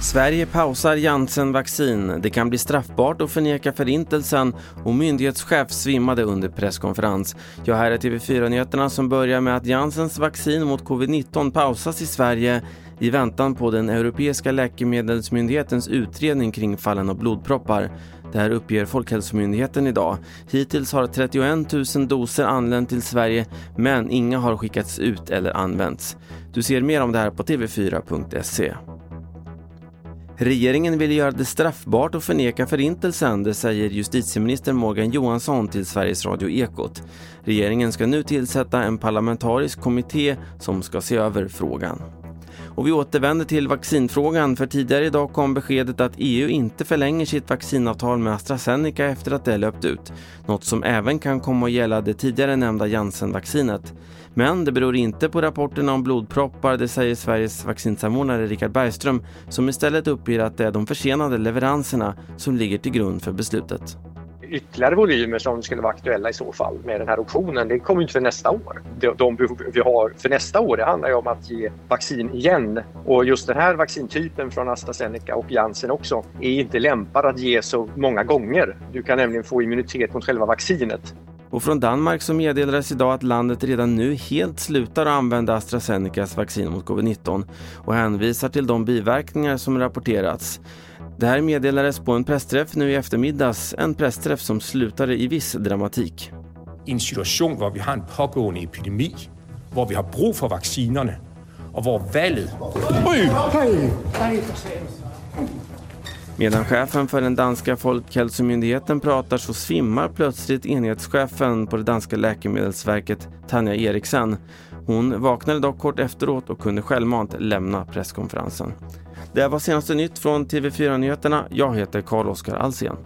Sverige pausar Janssen-vaccin. Det kan bli straffbart att förneka förintelsen och myndighetschef svimmade under presskonferens. Jag här är TV4-nyheterna som börjar med att Janssens vaccin mot covid-19 pausas i Sverige i väntan på den europeiska läkemedelsmyndighetens utredning kring fallen av blodproppar. Det här uppger Folkhälsomyndigheten idag. Hittills har 31 000 doser anlänt till Sverige men inga har skickats ut eller använts. Du ser mer om det här på tv4.se. Regeringen vill göra det straffbart att förneka förintelsen, det säger justitieminister Morgan Johansson till Sveriges Radio Ekot. Regeringen ska nu tillsätta en parlamentarisk kommitté som ska se över frågan. Och vi återvänder till vaccinfrågan för tidigare idag kom beskedet att EU inte förlänger sitt vaccinavtal med AstraZeneca efter att det löpt ut. Något som även kan komma att gälla det tidigare nämnda Janssen-vaccinet. Men det beror inte på rapporterna om blodproppar, det säger Sveriges vaccinsamordnare Richard Bergström som istället uppger att det är de försenade leveranserna som ligger till grund för beslutet ytterligare volymer som skulle vara aktuella i så fall med den här optionen, det kommer inte för nästa år. De, de behov vi har för nästa år, det handlar ju om att ge vaccin igen. Och just den här vaccintypen från AstraZeneca och Janssen också är inte lämpad att ge så många gånger. Du kan nämligen få immunitet mot själva vaccinet. Och från Danmark så meddelades idag att landet redan nu helt slutar att använda AstraZenecas vaccin mot covid-19 och hänvisar till de biverkningar som rapporterats. Det här meddelades på en pressträff nu i eftermiddags, en pressträff som slutade i viss dramatik. I en situation där vi har en pågående epidemi, där vi har brug för vaccinerna och där valet... Oj! Medan chefen för den danska folkhälsomyndigheten pratar så svimmar plötsligt enhetschefen på det danska läkemedelsverket Tanja Eriksen. Hon vaknade dock kort efteråt och kunde självmant lämna presskonferensen. Det här var senaste nytt från TV4 Nyheterna. Jag heter Carl-Oskar Alsen.